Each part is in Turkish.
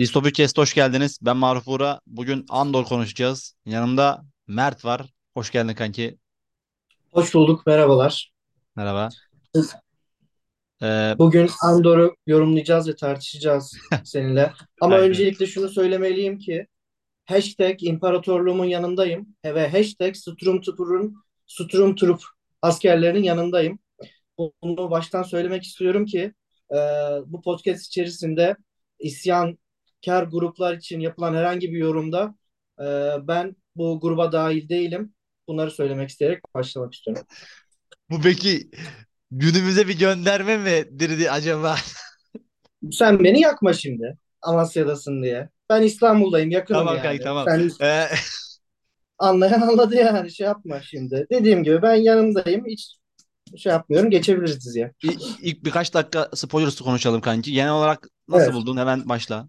Distopik Kest'e hoş geldiniz. Ben Maruf Uğra. Bugün Andor konuşacağız. Yanımda Mert var. Hoş geldin kanki. Hoş bulduk, merhabalar. Merhaba. Ee, Bugün Andor'u yorumlayacağız ve tartışacağız seninle. Ama aynen. öncelikle şunu söylemeliyim ki hashtag imparatorluğumun yanındayım ve hashtag Stormtrooper'ın Stormtroop askerlerinin yanındayım. Bunu baştan söylemek istiyorum ki e, bu podcast içerisinde isyankar gruplar için yapılan herhangi bir yorumda e, ben bu gruba dahil değilim. Bunları söylemek isteyerek başlamak istiyorum. Bu peki günümüze bir gönderme midir acaba? Sen beni yakma şimdi. Amasya'dasın diye. Ben İstanbul'dayım, yakınım Tamam yani. tamam. Sen Ee, anlayan anladı yani şey yapma şimdi. Dediğim gibi ben yanındayım. Hiç şey yapmıyorum. Geçebiliriz diziye. i- ilk birkaç dakika spoilers konuşalım kanki. Genel olarak nasıl Evet. buldun? Hemen başla.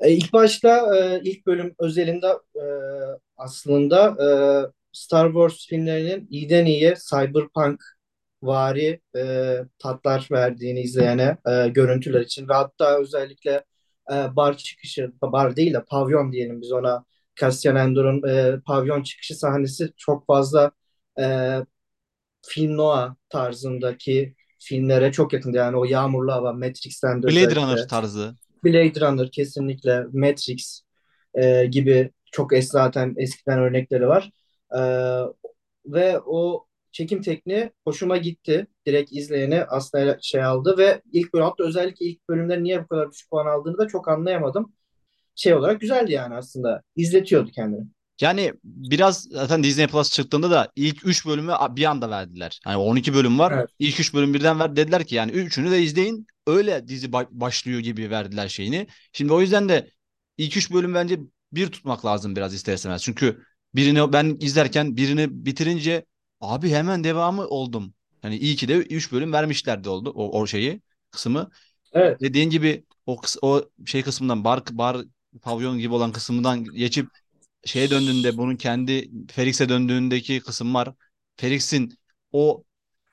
E, ilk başta e, ilk bölüm özelinde e, aslında e, Star Wars filmlerinin iyiden iyiye cyberpunk vari e, tatlar verdiğini izleyene e, görüntüler için ve hatta özellikle e, bar çıkışı, bar değil de pavyon diyelim biz ona Cassian Andor'un e, pavyon çıkışı sahnesi çok fazla e, film noir tarzındaki filmlere çok yakındı. Yani o yağmurlu hava Matrix'ten de Blade Runner tarzı. Blade Runner kesinlikle Matrix e, gibi çok es zaten eskiden örnekleri var. E, ve o çekim tekniği hoşuma gitti. Direkt izleyeni aslında şey aldı ve ilk bölüm hatta özellikle ilk bölümler niye bu kadar düşük puan aldığını da çok anlayamadım. Şey olarak güzeldi yani aslında. İzletiyordu kendini. Yani biraz zaten Disney Plus çıktığında da ilk 3 bölümü bir anda verdiler. Yani 12 bölüm var. Evet. İlk 3 bölüm birden ver dediler ki yani üçünü de izleyin. Öyle dizi ba- başlıyor gibi verdiler şeyini. Şimdi o yüzden de ilk 3 bölüm bence bir tutmak lazım biraz ister istemez. Çünkü birini ben izlerken birini bitirince abi hemen devamı oldum. Yani iyi ki de 3 bölüm vermişlerdi oldu o, o şeyi kısmı. Evet. Dediğin gibi o o şey kısmından bar bar pavyon gibi olan kısmından geçip şeye döndüğünde bunun kendi Felix'e döndüğündeki kısım var. Felix'in o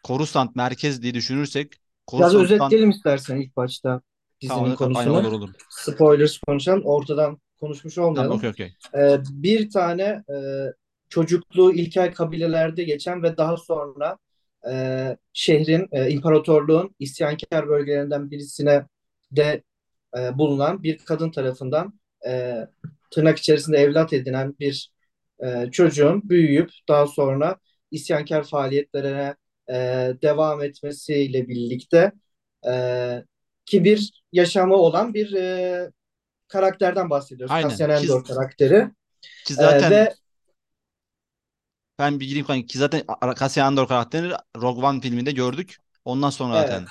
Coruscant merkez diye düşünürsek Biraz Coruscant'tan özetleyelim istersen ilk başta tamam, dizinin aynen konusunu. olur olur. Spoilers konuşalım. Ortadan konuşmuş Tamam olmayalım. okey okey. Ee, bir tane e, çocukluğu ilkel kabilelerde geçen ve daha sonra e, şehrin, e, imparatorluğun isyankar bölgelerinden birisine de e, bulunan bir kadın tarafından e, tırnak içerisinde evlat edinen bir e, çocuğun büyüyüp daha sonra isyankar faaliyetlerine e, devam etmesiyle birlikte e, ki bir yaşamı olan bir e, karakterden bahsediyoruz. Aynen. Cassian Ki, Andor karakteri. ki E, zaten ve ben bir gireyim kanka ki zaten Cassian Andor karakterini Rogue One filminde gördük. Ondan sonra evet, zaten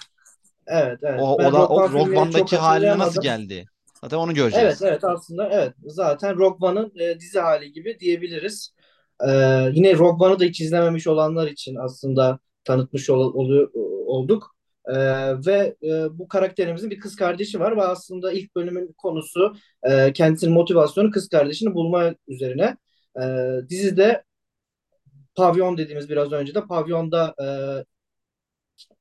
evet, evet. o, o Ben da Rogue o Rogue One'daki haline nasıl geldi? Zaten onu Evet, göreceğiz. evet aslında evet. Zaten Rogue One'ın e, dizi hali gibi diyebiliriz. E, yine Rogue One'ı da hiç izlememiş olanlar için aslında tanıtmış ol- oluyor, olduk. E, ve e, bu karakterimizin bir kız kardeşi var ve aslında ilk bölümün konusu e, kendisinin motivasyonu kız kardeşini bulma üzerine. E, dizide pavyon dediğimiz biraz önce de pavyonda e,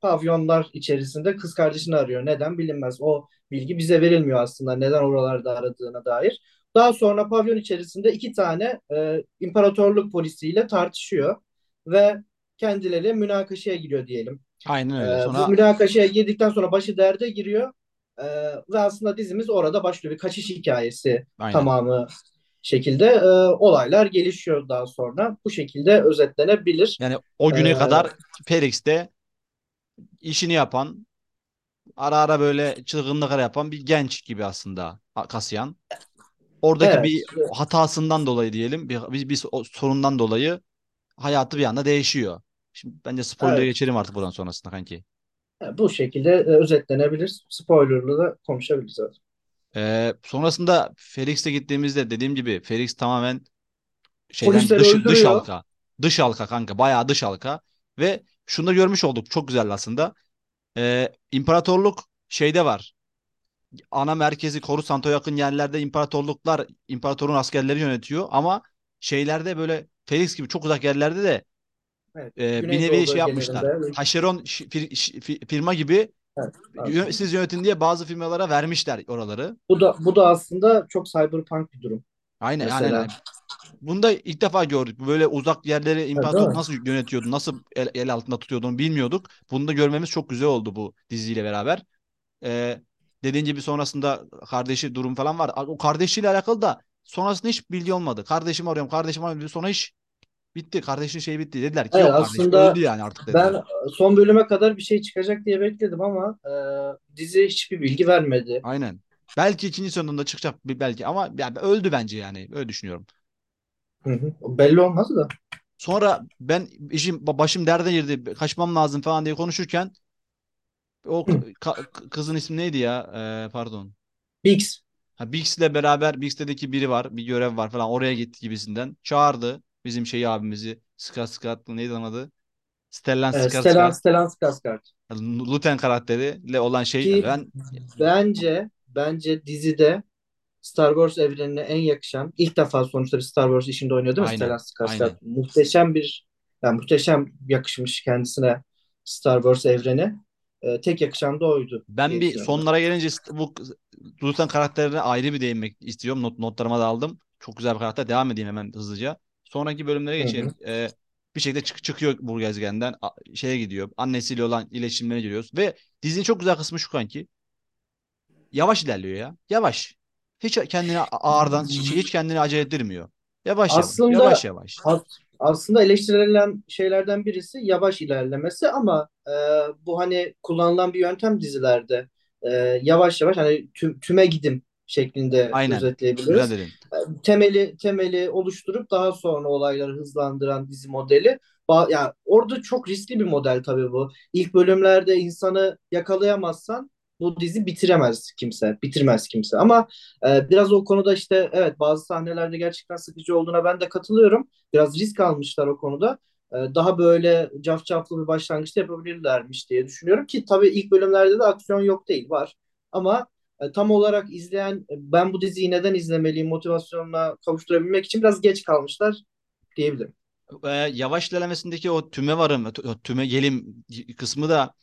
pavyonlar içerisinde kız kardeşini arıyor. Neden bilinmez. O bilgi bize verilmiyor aslında neden oralarda aradığına dair. Daha sonra pavyon içerisinde iki tane e, imparatorluk polisiyle tartışıyor ve kendileri münakaşaya giriyor diyelim. Aynen E, öyle. bu Sonra münakaşaya girdikten sonra başı derde giriyor E, ve aslında dizimiz orada başlıyor. Bir kaçış hikayesi aynen. tamamı şekilde e, olaylar gelişiyor daha sonra. Bu şekilde özetlenebilir. Yani o E, güne kadar Felix'te işini yapan ara ara böyle çılgınlıklar yapan bir genç gibi aslında Cassian. Oradaki evet. bir hatasından dolayı diyelim bir, bir, bir sorundan dolayı hayatı bir anda değişiyor. Şimdi bence spoiler'a Evet. geçelim artık buradan sonrasında kanki. Yani bu şekilde e, özetlenebilir. Spoilerlı da konuşabiliriz zaten. Ee, sonrasında Felix'e gittiğimizde dediğim gibi Felix tamamen şeyden Polisleri dış, dış öldürüyor. halka. Dış halka kanka bayağı dış halka. Ve şunu da görmüş olduk çok güzel aslında. Ee, imparatorluk şeyde var. Ana merkezi Coruscant'a yakın yerlerde imparatorluklar, imparatorun askerleri yönetiyor ama şeylerde böyle Felix gibi çok uzak yerlerde de Evet. e, bir nevi şey yapmışlar. Taşeron fir- şi- fi- firma gibi Evet, aslında. Siz yönetin diye bazı firmalara vermişler oraları. Bu da bu da aslında çok cyberpunk bir durum Aynen aynen. mesela. aynen. Bunu da ilk defa gördük. Böyle uzak yerleri Evet, imparatorluk mi? nasıl yönetiyordu, nasıl el, el altında tutuyordunu bilmiyorduk. Bunu da görmemiz çok güzel oldu bu diziyle beraber. Ee, dediğin gibi sonrasında kardeşi durum falan var. O kardeşiyle alakalı da sonrasında hiç bilgi olmadı. Kardeşimi arıyorum, kardeşimi arıyorum. Sonra iş bitti. Kardeşin şeyi bitti. Dediler ki Evet yok kardeş öldü aslında yani artık dediler. ben son bölüme kadar bir şey çıkacak diye bekledim ama e, dizi hiçbir bilgi vermedi. Aynen. Belki ikinci sezonunda çıkacak belki ama yani öldü bence yani. Öyle düşünüyorum. Hı hı. Belli olmaz da. Sonra ben işim başım derde girdi. Kaçmam lazım falan diye konuşurken o ka- kızın ismi neydi ya? Ee, pardon. Bix. Ha, Bix'le beraber Bix'teki biri var. Bir görev var falan. Oraya gitti gibisinden. Çağırdı bizim şey abimizi. Scott Scott neydi onun adı? Stellan E, Stellan. Stellan Skarsgård. Luten karakteriyle olan şey. Ki Ben bence bence dizide Star Wars evrenine en yakışan ilk defa sonuçta bir Star Wars işinde oynuyor değil mi Stellan aynen. Skarsgård? Aynen. Muhteşem bir yani muhteşem yakışmış kendisine Star Wars evreni. E, tek yakışan da oydu Ben bir sonlara gelince bu Luten karakterine ayrı bir değinmek istiyorum. Not, notlarıma da aldım. Çok güzel bir karakter. Devam edeyim hemen hızlıca. Sonraki bölümlere Hı hı. geçelim. Ee, bir şekilde çık çıkıyor bu gezegenden. A- şeye gidiyor. Annesiyle olan iletişimlere giriyoruz. Ve dizinin çok güzel kısmı şu kanki. Yavaş ilerliyor ya. Yavaş. Hiç kendini ağırdan, hiç, kendini acele ettirmiyor. Yavaş yavaş. Yavaş Aslında yavaş. as- aslında eleştirilen şeylerden birisi yavaş ilerlemesi ama e, bu hani kullanılan bir yöntem dizilerde E, yavaş yavaş hani tü- tüme gidim şeklinde Aynen. Özetleyebiliriz. E, Temeli temeli oluşturup daha sonra olayları hızlandıran dizi modeli. Ba- ya orada çok riskli bir model tabii bu. İlk bölümlerde insanı yakalayamazsan bu dizi bitiremez kimse, bitirmez kimse. Ama ee, biraz o konuda işte evet bazı sahnelerde gerçekten sıkıcı olduğuna ben de katılıyorum. Biraz risk almışlar o konuda. Ee, daha böyle cafcaflı bir başlangıçta yapabilirlermiş diye düşünüyorum ki tabii ilk bölümlerde de aksiyon yok değil var. Ama e, tam olarak izleyen e, ben bu diziyi neden izlemeliyim motivasyonuna kavuşturabilmek için biraz geç kalmışlar diyebilirim. Ee, yavaş ilerlemesindeki o tüme varım, tüme gelim kısmı da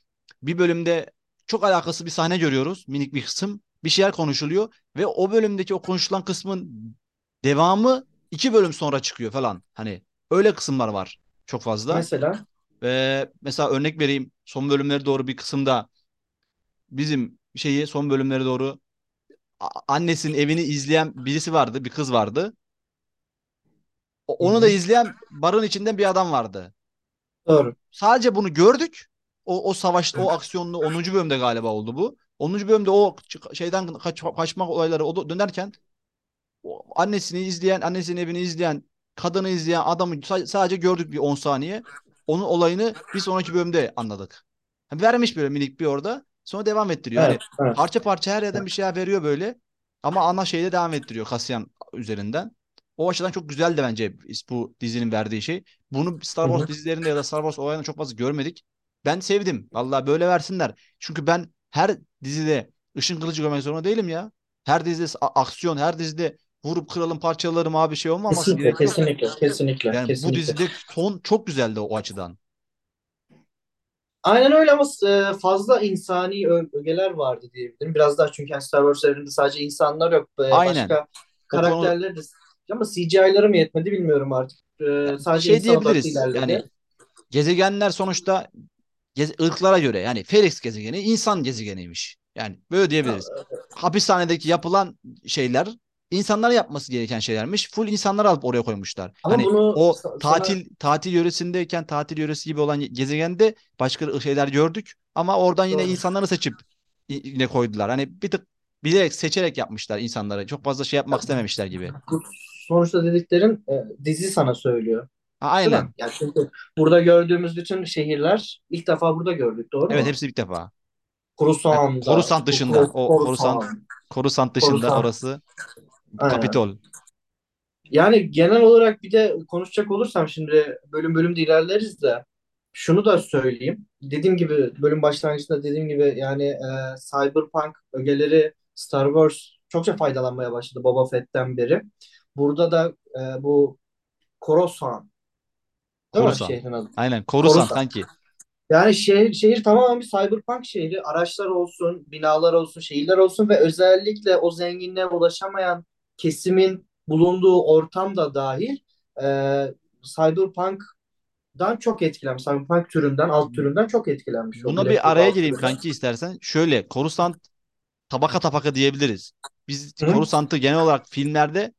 bir bölümde çok alakası bir sahne görüyoruz. Minik bir kısım. Bir şeyler konuşuluyor ve o bölümdeki o konuşulan kısmın devamı iki bölüm sonra çıkıyor falan. Hani öyle kısımlar var çok fazla. Mesela Ve mesela örnek vereyim. Son bölümleri doğru bir kısımda bizim şeyi son bölümleri doğru annesinin evini izleyen birisi vardı, bir kız vardı. Onu da izleyen barın içinden bir adam vardı. doğru. Sadece bunu gördük. O, o savaş, o aksiyonlu 10. bölümde galiba oldu bu. 10. bölümde o şeyden kaç, kaçmak olayları o dönerken annesini izleyen, annesinin evini izleyen, kadını izleyen adamı sa- sadece gördük bir 10 saniye. Onun olayını bir sonraki bölümde anladık. Ha, Vermiş böyle minik bir orada. Sonra devam ettiriyor. Hani Evet, evet. parça parça her yerden bir şeyler veriyor böyle. Ama ana şeyde devam ettiriyor Kasyan üzerinden. O açıdan çok güzel de bence bu dizinin verdiği şey. Bunu Star Wars hı. dizilerinde ya da Star Wars olaylarında çok fazla görmedik. Ben sevdim. Vallahi böyle versinler. Çünkü ben her dizide ışın kılıcı görmek zorunda değilim ya. Her dizide aksiyon, her dizide vurup kıralım parçalarım abi şey olmaması Kesinlikle, kesinlikle, kesinlikle, Yani bu kesinlikle. dizide son çok güzeldi o açıdan. Aynen öyle ama e, fazla insani ögeler vardı diyebilirim. Biraz daha çünkü Star Wars evreninde sadece insanlar yok. Aynen. Başka karakterleri de ama CGI'ları mı yetmedi bilmiyorum artık. E, sadece şey diyebiliriz. Yani gezegenler sonuçta ırklara göre yani Felix gezegeni insan gezegeniymiş. Yani böyle diyebiliriz. Hapishanedeki yapılan şeyler insanlar yapması gereken şeylermiş. Full insanları alıp oraya koymuşlar. Ama Hani bunu o sa- sana tatil tatil yöresindeyken tatil yöresi gibi olan gezegende başka şeyler gördük ama oradan yine doğru. insanları seçip yine koydular. Hani bir tık bilerek seçerek yapmışlar insanları. Çok fazla şey yapmak istememişler gibi. Sonuçta dediklerin e, dizi sana söylüyor. Ha, Değil mi? aynen. Yani çünkü burada gördüğümüz bütün şehirler ilk defa burada gördük. Doğru Evet mu? hepsi bir defa. Coruscant bu dışında. Cor- O Coruscant, Coruscant dışında orası Aynen. Kapitol. Yani genel olarak bir de konuşacak olursam şimdi bölüm bölüm de ilerleriz de şunu da söyleyeyim. Dediğim gibi bölüm başlangıcında dediğim gibi yani e, Cyberpunk ögeleri Star Wars çokça faydalanmaya başladı Boba Fett'ten beri. Burada da e, bu Coruscant değil mi Coruscant. şehrin adı? Aynen. Coruscant Coruscant. kanki. Yani şehir, şehir tamamen bir cyberpunk şehri. Araçlar olsun, binalar olsun, şehirler olsun ve özellikle o zenginliğe ulaşamayan kesimin bulunduğu ortam da dahil e, cyberpunk'dan çok etkilenmiş. Cyberpunk türünden, alt türünden çok etkilenmiş o Buna Black bir araya alt gireyim türünden. kanki istersen. Şöyle Coruscant tabaka tabaka diyebiliriz. Biz Hı Coruscant'ı genel olarak filmlerde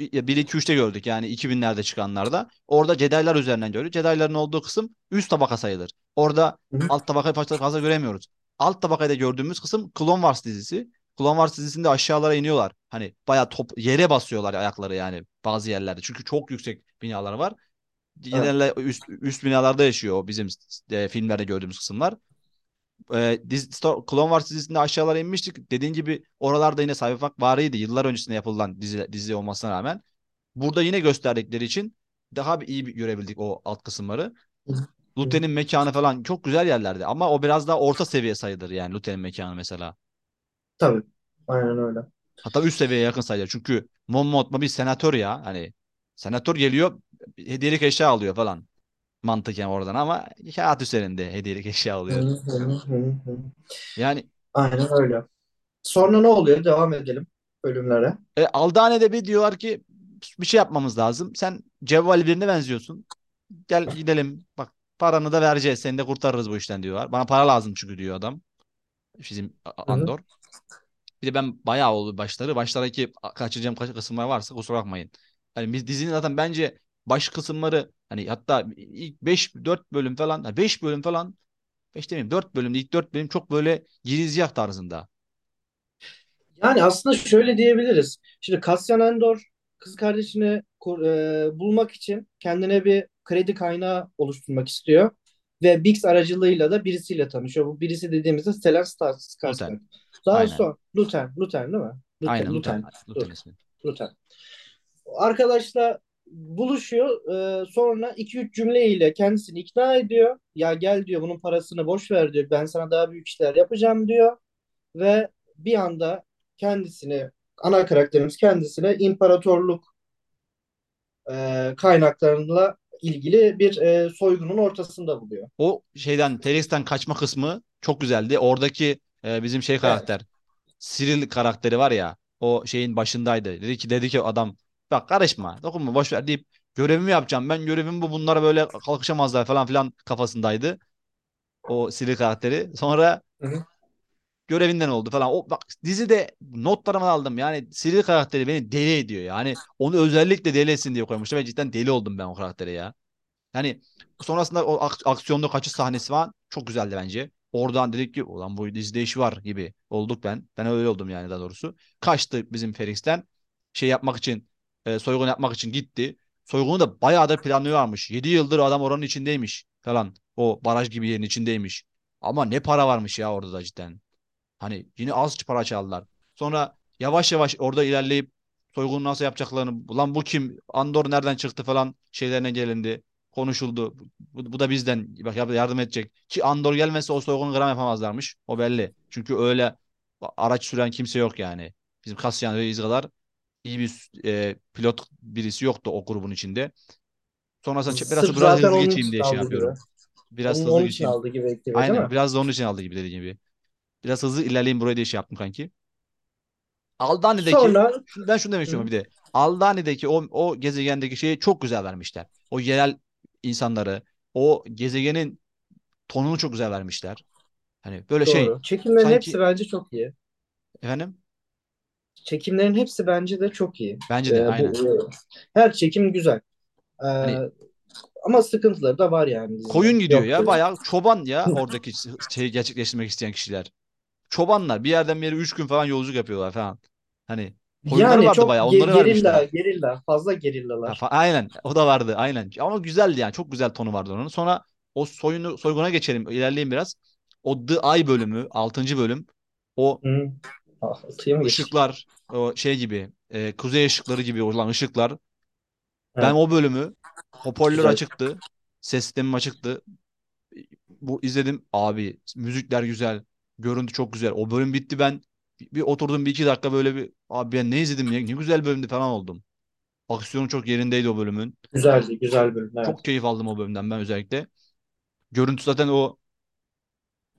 1 2 3'te gördük yani 2000'lerde çıkanlarda. Orada Jedi'lar üzerinden gördük. Jedi'ların olduğu kısım üst tabaka sayılır. Orada alt tabakayı fazla fazla göremiyoruz. Alt tabakada gördüğümüz kısım Clone Wars dizisi. Clone Wars dizisinde aşağılara iniyorlar. Hani bayağı top yere basıyorlar ayakları yani bazı yerlerde. Çünkü çok yüksek binalar var. Evet. Genelde üst, üst binalarda yaşıyor bizim e, filmlerde gördüğümüz kısımlar. E, dizi, Clone Wars dizisinde aşağılara inmiştik. Dediğin gibi oralarda yine Cyberpunk varıydı. Yıllar öncesinde yapılan dizi, dizi olmasına rağmen. Burada yine gösterdikleri için daha bir iyi bir görebildik o alt kısımları. Lute'nin mekanı falan çok güzel yerlerdi. Ama o biraz daha orta seviye sayılır yani Lute'nin mekanı mesela. Tabii. Aynen öyle. Hatta üst seviyeye yakın sayılır. Çünkü Mon Mothma bir senatör ya. Hani senatör geliyor hediyelik eşya alıyor falan. Mantıken oradan ama kağıt üzerinde hediyelik eşya hı. Yani Aynen öyle. Sonra ne oluyor? Devam edelim bölümlere. e, Aldane'de bir diyorlar ki bir şey yapmamız lazım. Sen cevval birine benziyorsun. Gel gidelim. Bak paranı da vereceğiz. Seni de kurtarırız bu işten diyorlar. Bana para lazım çünkü diyor adam. Bizim A- Hı. Andor. Bir de ben bayağı oldu başları. Başlardaki kaçıracağım kaç kısımlar varsa kusura bakmayın. Hani biz dizinin zaten bence baş kısımları hani hatta ilk 5 4 bölüm falan 5 bölüm falan 5 demeyeyim 4 bölüm ilk 4 bölüm çok böyle girizgah tarzında. Yani aslında şöyle diyebiliriz. Şimdi Cassian Andor kız kardeşini kur- e, bulmak için kendine bir kredi kaynağı oluşturmak istiyor. Ve Bix aracılığıyla da birisiyle tanışıyor. Bu birisi dediğimizde Stellan. Skarsgård. Daha Aynen. sonra Luthen, Luthen değil mi? Luthen, Aynen Luthen. Luthen, Luthen Lut- ismi. Luthen. Arkadaşla buluşuyor. E, sonra iki üç cümleyle kendisini ikna ediyor. Ya gel diyor bunun parasını boş ver diyor. Ben sana daha büyük işler yapacağım diyor ve bir anda kendisini ana karakterimiz kendisine imparatorluk e, kaynaklarıyla ilgili bir e, soygunun ortasında buluyor. O şeyden Felix'ten kaçma kısmı çok güzeldi. Oradaki e, bizim şey Evet. karakter Cyril karakteri var ya o şeyin başındaydı. Dedi ki dedi ki adam bak karışma dokunma boş ver deyip görevimi yapacağım. Ben görevim bu bunlara böyle kalkışamazlar falan filan kafasındaydı. O Cyril karakteri. Sonra Hı hı. görevinden oldu falan. O bak dizide notlarımı aldım. Yani Cyril karakteri beni deli ediyor. Yani onu özellikle deli etsin diye koymuşlar ve cidden deli oldum ben o karaktere ya. Yani sonrasında o ak- aksiyonda kaçış sahnesi falan çok güzeldi bence. Oradan dedik ki ulan bu dizide iş var gibi olduk ben. Ben öyle oldum yani daha doğrusu. Kaçtı bizim Felix'ten. Şey yapmak için e, soygun yapmak için gitti. Soygunu da bayağı da planlıyorlarmış. 7 yıldır adam oranın içindeymiş falan. O baraj gibi yerin içindeymiş. Ama ne para varmış ya orada da cidden. Hani yine az para çaldılar. Sonra yavaş yavaş orada ilerleyip soygunu nasıl yapacaklarını, ulan bu kim, Andor nereden çıktı falan şeylerine gelindi. Konuşuldu. Bu, bu da bizden bak yardım edecek. Ki Andor gelmezse o soygunu gram yapamazlarmış. O belli. Çünkü öyle araç süren kimse yok yani. Bizim Cassian Reis kadar iyi bir e, pilot birisi yoktu o grubun içinde. Sonrasında biraz Sırf biraz zaten hızlı geçeyim diye şey aldı gibi. yapıyorum. Biraz Onun, hızlı onun geçeyim. aldı gibi değil Aynen biraz da onun için aldığı gibi dediğim gibi. Biraz hızlı ilerleyeyim buraya diye şey yaptım kanki. Aldani'deki Sonra ben şunu demek istiyorum hı, bir de. Aldani'deki o, o gezegendeki şeyi çok güzel vermişler. O yerel insanları, o gezegenin tonunu çok güzel vermişler. Hani böyle şey doğru. Çekimlerin hepsi sanki bence çok iyi. efendim Çekimlerin hepsi bence de çok iyi. bence de E, bu aynen. e, her çekim güzel. E, Hani ama sıkıntıları da var yani koyun gidiyor Yok ya değil. bayağı çoban ya oradaki şeyi gerçekleştirmek isteyen kişiler. Çobanlar bir yerden bir yere 3 gün falan yolculuk yapıyorlar falan. Hani koyunları Yani vardı çok bayağı onları gerilla, vermişler. gerilla, fazla Ha, gerillalar. fa- aynen o da vardı aynen. Ama güzeldi yani çok güzel tonu vardı onun. Sonra o soyunu soyguna geçelim ilerleyelim biraz. O The Eye bölümü altıncı bölüm. O Hı. Altıya mı geçtik? ışıklar o şey gibi e, kuzey ışıkları gibi olan ışıklar. Ben o bölümü hoparlör güzel. açıktı. Ses sistemim açıktı. Bu izledim abi müzikler güzel. Görüntü çok güzel. O bölüm bitti ben bir, bir oturdum bir iki dakika böyle bir abi ben ne izledim ya ne güzel bölümdü falan oldum. Aksiyonu çok yerindeydi o bölümün. Güzeldi, güzel bölüm. Evet. Çok keyif aldım o bölümden ben özellikle. görüntü zaten o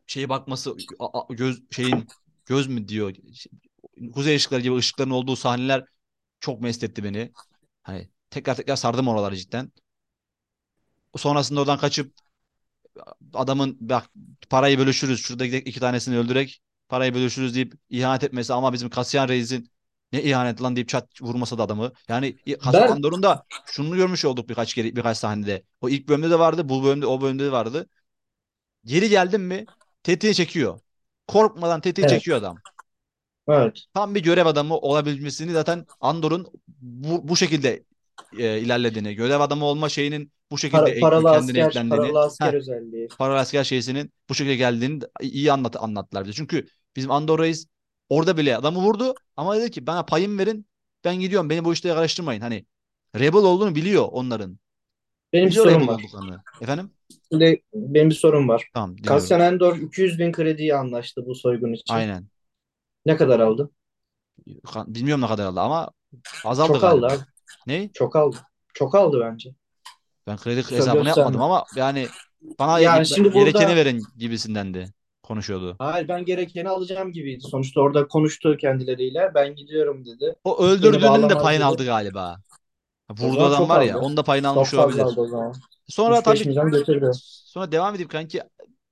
şeye bakması a- a- göz şeyin göz mü diyor. Kuzey ışıkları gibi ışıkların olduğu sahneler çok mest etti beni. Hani tekrar tekrar sardım oraları cidden. Sonrasında oradan kaçıp adamın bak parayı bölüşürüz. Şurada gidek iki tanesini öldürek. Parayı bölüşürüz deyip ihanet etmesi ama bizim Kasiyan Reis'in ne ihanet lan deyip çat vurmasa da adamı. Yani Hasan Andor'un da şunu görmüş olduk birkaç kere birkaç sahnede. O ilk bölümde de vardı, bu bölümde o bölümde de vardı. Geri geldim mi tetiği çekiyor. Korkmadan tetiği evet, çekiyor adam. evet, Tam bir görev adamı olabilmesini zaten Andor'un bu, bu şekilde e, ilerlediğini, görev adamı olma şeyinin bu şekilde Para- paralı kendine asker, eklendiğini, paralı asker heh, özelliği. paralı asker şeysinin bu şekilde geldiğini iyi anlat, anlattılar bize. Çünkü bizim Andor Reis orada bile adamı vurdu ama dedi ki bana payım verin ben gidiyorum beni bu işte karıştırmayın. Hani Rebel olduğunu biliyor onların. Benim bir sorum var. olduklarını. Efendim? Şimdi benim bir sorum var. Tamam dinliyorum. Cassian Andor 200 bin krediyi anlaştı bu soygun için. Aynen. Ne kadar aldı? Bilmiyorum ne kadar aldı ama azaldı Çok aldı galiba. abi. Ne? Çok aldı. Çok aldı bence. Ben kredi hesabını yapmadım gösterme. ama yani bana Yani şimdi gerekeni burada verin gibisindendi konuşuyordu. hayır ben gerekeni alacağım gibiydi. Sonuçta orada konuştu kendileriyle. Ben gidiyorum dedi. O Beni öldürdüğünün de bağlamaz payını dedi. aldı galiba. O zaman adam çok var ya aldı. onun da payını Çok almış fazla olabilir. aldı o zaman. Sonra 3-5 tabii milyon sonra devam edip kanki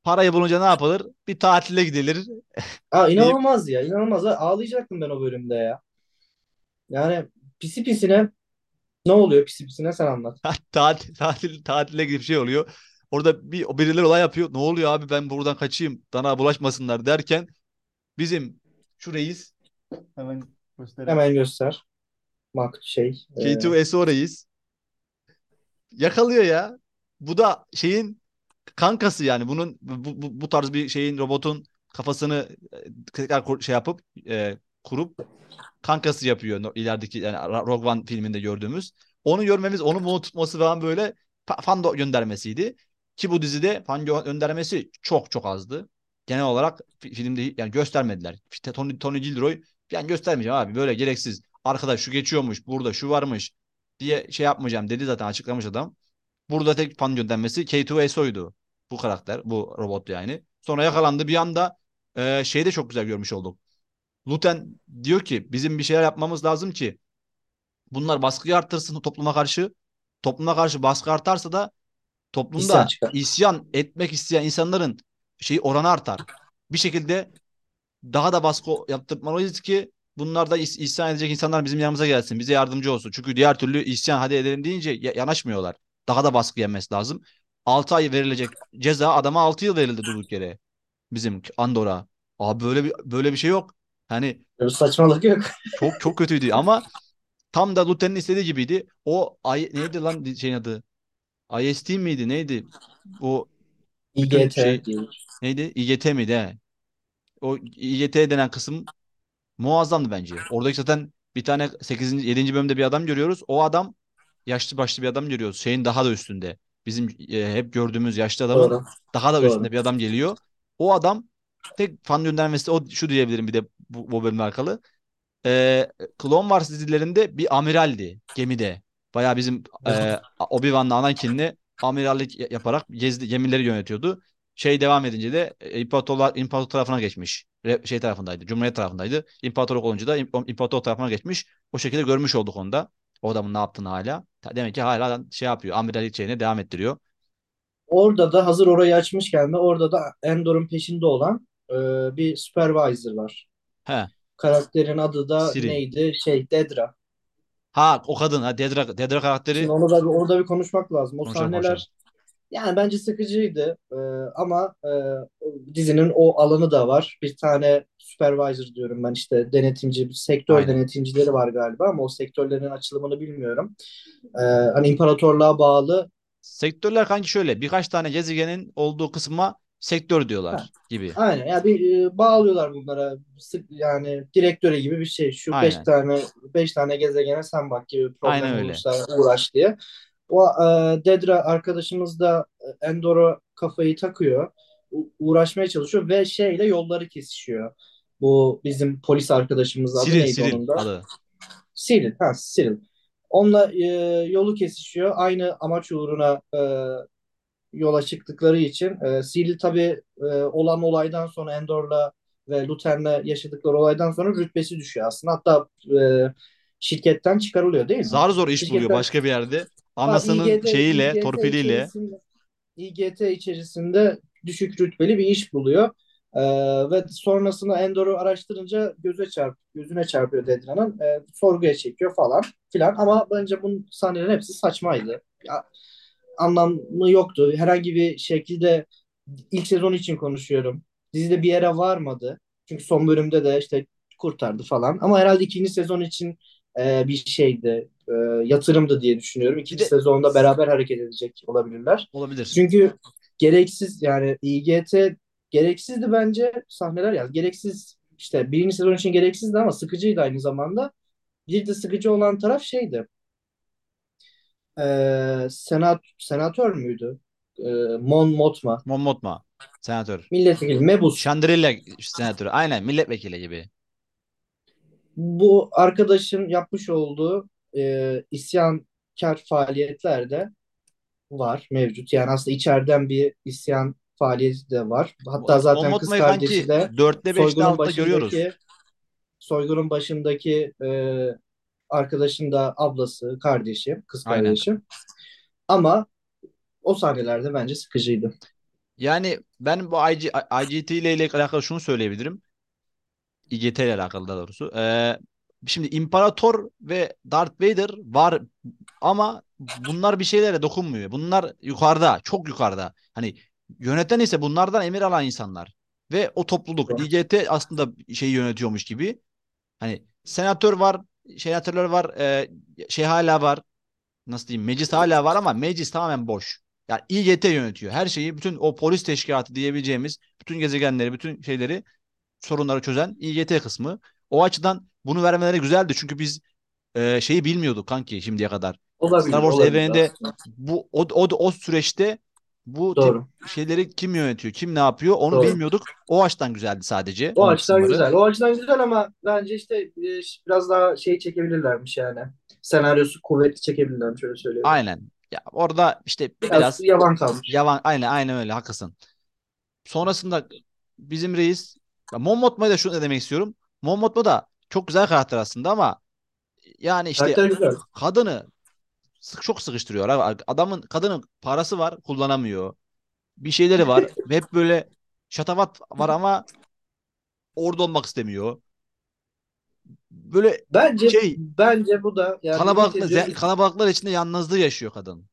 parayı bulunca ne yapılır? Bir tatile gidilir Aa, inanılmaz ya. inanılmaz. Ağlayacaktım ben o bölümde ya. Yani pisi pisine ne oluyor pisi pisine sen anlat. tatil, tatil, tatile gidip şey oluyor. Orada bir birileri olay yapıyor. Ne oluyor abi ben buradan kaçayım. Bana bulaşmasınlar derken bizim şu reis hemen göstereyim. Hemen göster. Mak şey. e, K2SO reis yakalıyor ya. Bu da şeyin kankası yani bunun bu, bu, bu tarz bir şeyin robotun kafasını e, tekrar şey yapıp e, kurup kankası yapıyor ilerideki yani Rogue One filminde gördüğümüz. Onu görmemiz, onu bunu tutması falan böyle fa- fan göndermesiydi. Ki bu dizide fan gö- göndermesi çok çok azdı. Genel olarak fi- filmde yani göstermediler. İşte Tony, Tony Gilroy yani göstermeyeceğim abi böyle gereksiz. Arkadaş şu geçiyormuş, burada şu varmış diye şey yapmayacağım dedi zaten açıklamış adam. Burada tek fan göndermesi K2SO'ydu. Bu karakter, bu robot yani. Sonra yakalandı bir anda e, şeyi de çok güzel görmüş olduk. Luten diyor ki bizim bir şeyler yapmamız lazım ki bunlar baskıyı arttırsın topluma karşı. Topluma karşı baskı artarsa da isyan toplumda çıkar. isyan etmek isteyen insanların şeyi oranı artar. Bir şekilde daha da baskı yaptırmalıyız ki bunlar da is- isyan edecek insanlar bizim yanımıza gelsin, bize yardımcı olsun. Çünkü diğer türlü isyan hadi edelim deyince ya- yanaşmıyorlar. Daha da baskı yenmesi lazım. 6 ay verilecek ceza adama 6 yıl verildi durduk yere. Bizim Andor'a. Abi böyle bir böyle bir şey yok. Hani Böyle saçmalık yok. çok çok kötüydü ama tam da Luten'in istediği gibiydi. O ay neydi lan şeyin adı? IST miydi? Neydi? O İGT şey diye. neydi? İGT miydi? He. O İGT denen kısım muazzamdı bence. Oradaki zaten bir tane 8. 7. bölümde bir adam görüyoruz. O adam yaşlı başlı bir adam görüyoruz. Şeyin daha da üstünde. Bizim e, hep gördüğümüz yaşlı adamın Doğru. daha da Doğru. üstünde bir adam geliyor. O adam tek fan göndermesi o şu diyebilirim bir de bu, bu bölümle alakalı. Ee, Clone Wars dizilerinde bir amiraldi gemide. Bayağı bizim e, Obi-Wan'la Anakin'le amirallik ya- yaparak gezdi, gemileri yönetiyordu. Şey devam edince de e, imparatorlar imparator tarafına geçmiş. Re- şey tarafındaydı. Cumhuriyet tarafındaydı. İmparatorluk olunca da im- imparator tarafına geçmiş. O şekilde görmüş olduk onu da. O adamın ne yaptığını hala. Demek ki hala şey yapıyor. Amirallik şeyine devam ettiriyor. Orada da hazır orayı açmışken de orada da Endor'un peşinde olan e, bir supervisor var. He. Karakterin adı da Siri. neydi? Şey Dedra. Ha o kadın ha Dedra, Dedra karakteri Şimdi onu da bir, orada bir konuşmak lazım. O konuşalım sahneler konuşalım. yani bence sıkıcıydı. E, ama e, dizinin o alanı da var. Bir tane supervisor diyorum ben işte denetimci, sektör Aynen. denetimcileri var galiba ama o sektörlerin açılımını bilmiyorum. E, hani imparatorluğa bağlı Sektörler kanki şöyle birkaç tane gezegenin olduğu kısma sektör Ha, diyorlar gibi. Aynen. Ya bir e, bağlıyorlar bunlara sık yani direktöre gibi bir şey. Şu beş Aynen. tane beş tane gezegene sen bak gibi bir Aynen problem öyle. uğraş diye. O e, Dedra arkadaşımız da e, Endor'a kafayı takıyor. U- uğraşmaya çalışıyor ve şeyle yolları kesişiyor. Bu bizim polis arkadaşımız adı Cyril, neydi Cyril onun da? adı. Cyril. Ha Cyril. Onunla e, yolu kesişiyor. Aynı amaç uğruna e, yola çıktıkları için e, Seal tabii e, olan olaydan sonra Endor'la ve Luthen'le yaşadıkları olaydan sonra rütbesi düşüyor aslında. Hatta e, şirketten çıkarılıyor değil mi? Zar zor iş buluyor Şirketten başka bir yerde. Anasının İGT, şeyiyle, İGT torpiliyle. içerisinde İGT içerisinde düşük rütbeli bir iş buluyor. Ee, ve sonrasında Endor'u araştırınca göze çarp, gözüne çarpıyor Dedran'ın. Ee, sorguya çekiyor falan filan. Ama bence bunun sahnelerin hepsi saçmaydı. Ya, anlamı yoktu. Herhangi bir şekilde ilk sezon için konuşuyorum. Dizide bir yere varmadı. Çünkü son bölümde de işte kurtardı falan. Ama herhalde ikinci sezon için e, bir şeydi. E, yatırımdı diye düşünüyorum. İkinci de sezonda beraber hareket edecek olabilirler. olabilir. Çünkü gereksiz yani İGT gereksizdi bence sahneler yani gereksiz işte birinci sezon için gereksizdi ama sıkıcıydı aynı zamanda. Bir de sıkıcı olan taraf şeydi. E, senat senatör müydü? E, Mon Mothma. Mon Mothma, senatör. Milletvekili Mebus. Chandrilla senatörü. Aynen milletvekili gibi. Bu arkadaşın yapmış olduğu e, isyankar faaliyetlerde var mevcut. Yani aslında içeriden bir isyan faaliyeti de var. Hatta zaten kız kardeşi de 4'te 5'te soygunun 6'da görüyoruz. soygunun başındaki e, arkadaşın da ablası, kardeşi, kız Aynen. kardeşi. Ama o sahnelerde bence sıkıcıydı. Yani ben bu IG, IGT ile ile alakalı şunu söyleyebilirim. IGT ile alakalı daha doğrusu. Ee, şimdi İmparator ve Darth Vader var ama bunlar bir şeylere dokunmuyor. Bunlar yukarıda, çok yukarıda. Hani yöneten ise bunlardan emir alan insanlar. Ve o topluluk IGT aslında şeyi yönetiyormuş gibi. Hani senatör var, senatörler var, e, şey hala var. Nasıl diyeyim? Meclis hala var ama meclis tamamen boş. Yani İGT yönetiyor. Her şeyi, bütün o polis teşkilatı diyebileceğimiz bütün gezegenleri, bütün şeyleri, sorunları çözen İGT kısmı. O açıdan bunu vermeleri güzeldi. Çünkü biz e, şeyi bilmiyorduk kanki şimdiye kadar. Olabilir, Star Wars olabilir evreninde aslında. bu o, o, o süreçte bu tip Doğru. şeyleri kim yönetiyor, kim ne yapıyor onu Doğru. bilmiyorduk. O açıdan güzeldi sadece O açıdan kısımları. güzel. O açıdan güzel ama bence işte e, biraz daha şey çekebilirlermiş yani. Senaryosu kuvvetli çekebilirlermiş öyle söyleyeyim. Aynen. Ya orada işte Biraz biraz yavan kalmış. yavan aynen aynen öyle haklısın. Sonrasında bizim reis ya Mon Mothma'ya da şunu demek istiyorum. Mon Mothma da çok güzel karakter aslında ama yani işte kadını sık çok sıkıştırıyor. abi. Adamın kadının parası var, kullanamıyor. Bir şeyleri var hep böyle şatafat var ama orada olmak istemiyor. Böyle Bence şey bence bu da yani kalabalıklar, kalabalıklar içinde yalnızlığı yaşıyor kadın.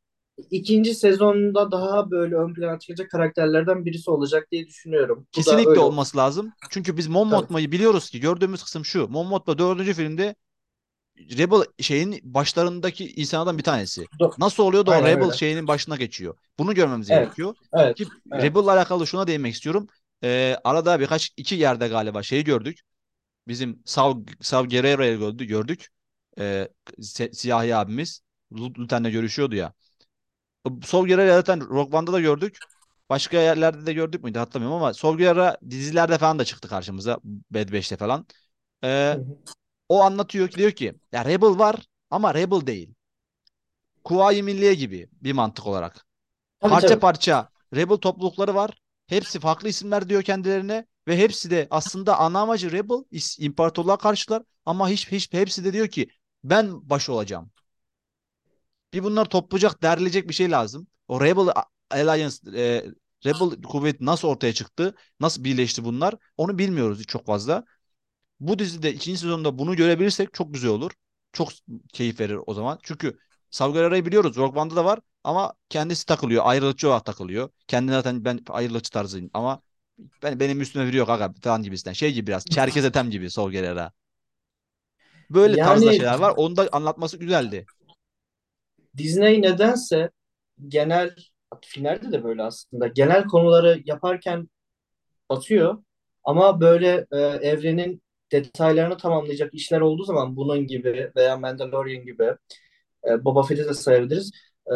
ikinci sezonda daha böyle ön plana çıkacak karakterlerden birisi olacak diye düşünüyorum. Bu da Kesinlikle öyle olması lazım. Çünkü biz Mon. Mothma'yı biliyoruz ki gördüğümüz kısım şu. Mon Mothma dördüncü filmde Rebel şeyin başlarındaki insanlardan bir tanesi. Nasıl oluyor da o Aynen Rebel öyle. şeyinin başına geçiyor. Bunu görmemiz Evet. gerekiyor. Evet. Ki Evet. Rebel'la alakalı şuna değinmek istiyorum. Ee, arada birkaç iki yerde galiba şeyi gördük. Bizim Sav, Sav Gerrera'yı gördük. gördük. Ee, siyahi abimiz. Lut- Luten'le görüşüyordu ya. Sav Gerrera'yı zaten Rogue One'da da gördük. Başka yerlerde de gördük müydü hatırlamıyorum ama Sav Gerrera dizilerde falan da çıktı karşımıza. Bad Batch'te falan. Ee. O anlatıyor ki diyor ki ya Rebel var ama Rebel değil. Kuvayi Milliye gibi bir mantık olarak. Tabii Parça tabii. parça Rebel toplulukları var. Hepsi farklı isimler diyor kendilerine ve hepsi de aslında ana amacı Rebel imparatorluğa karşılar ama hiç, hiç hepsi de diyor ki ben baş olacağım. Bir bunlar toplayacak, derleyecek bir şey lazım. O Rebel Alliance, e, Rebel kuvvet nasıl ortaya çıktı? Nasıl birleşti bunlar? Onu bilmiyoruz çok fazla. Bu dizide ikinci sezonda bunu görebilirsek çok güzel olur. Çok keyif verir o zaman. Çünkü Saw Gerrera'yı biliyoruz. Rogue One'da da var ama kendisi takılıyor. Ayrılıkçı olarak takılıyor. Kendine zaten ben ayrılıkçı tarzıyım ama ben, benim üstüme biri yok aga falan gibisinden. Şey gibi biraz. Çerkez Etem gibi Saw Gerrera. Böyle tarzda Yani şeyler var. Onu da anlatması güzeldi. Disney nedense genel filmlerde de böyle aslında genel konuları yaparken batıyor ama böyle e, evrenin detaylarını tamamlayacak işler olduğu zaman bunun gibi veya Mandalorian gibi e, Boba Fett'i de sayabiliriz. E,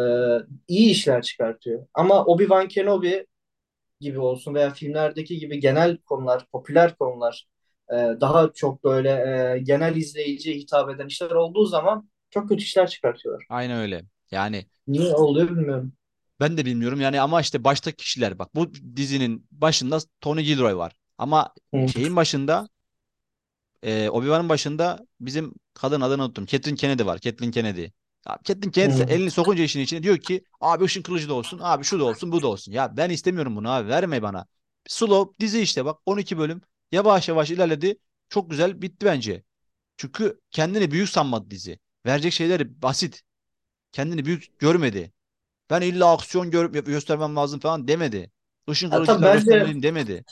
iyi işler çıkartıyor. Ama Obi-Wan Kenobi gibi olsun veya filmlerdeki gibi genel konular, popüler konular e, daha çok böyle e, genel izleyiciye hitap eden işler olduğu zaman çok kötü işler çıkartıyorlar. Aynen öyle. Yani Niye oluyor bilmiyorum. Ben de bilmiyorum yani ama işte baştaki kişiler bak bu dizinin başında Tony Gilroy var. Ama şeyin başında e, Obi-Wan'ın başında bizim kadın adını unuttum. Catherine Kennedy var. Catherine Kennedy. Abi Catherine Kennedy hı. elini sokunca işin içine diyor ki abi ışın kılıcı da olsun. Abi şu da olsun bu da olsun. Ya ben istemiyorum bunu abi verme bana. Slow dizi işte bak 12 bölüm yavaş yavaş ilerledi. Çok güzel bitti bence. Çünkü kendini büyük sanmadı dizi. Verecek şeyleri basit. Kendini büyük görmedi. Ben illa aksiyon gör göstermem lazım falan demedi. Işın bence göstermeliyim demedi.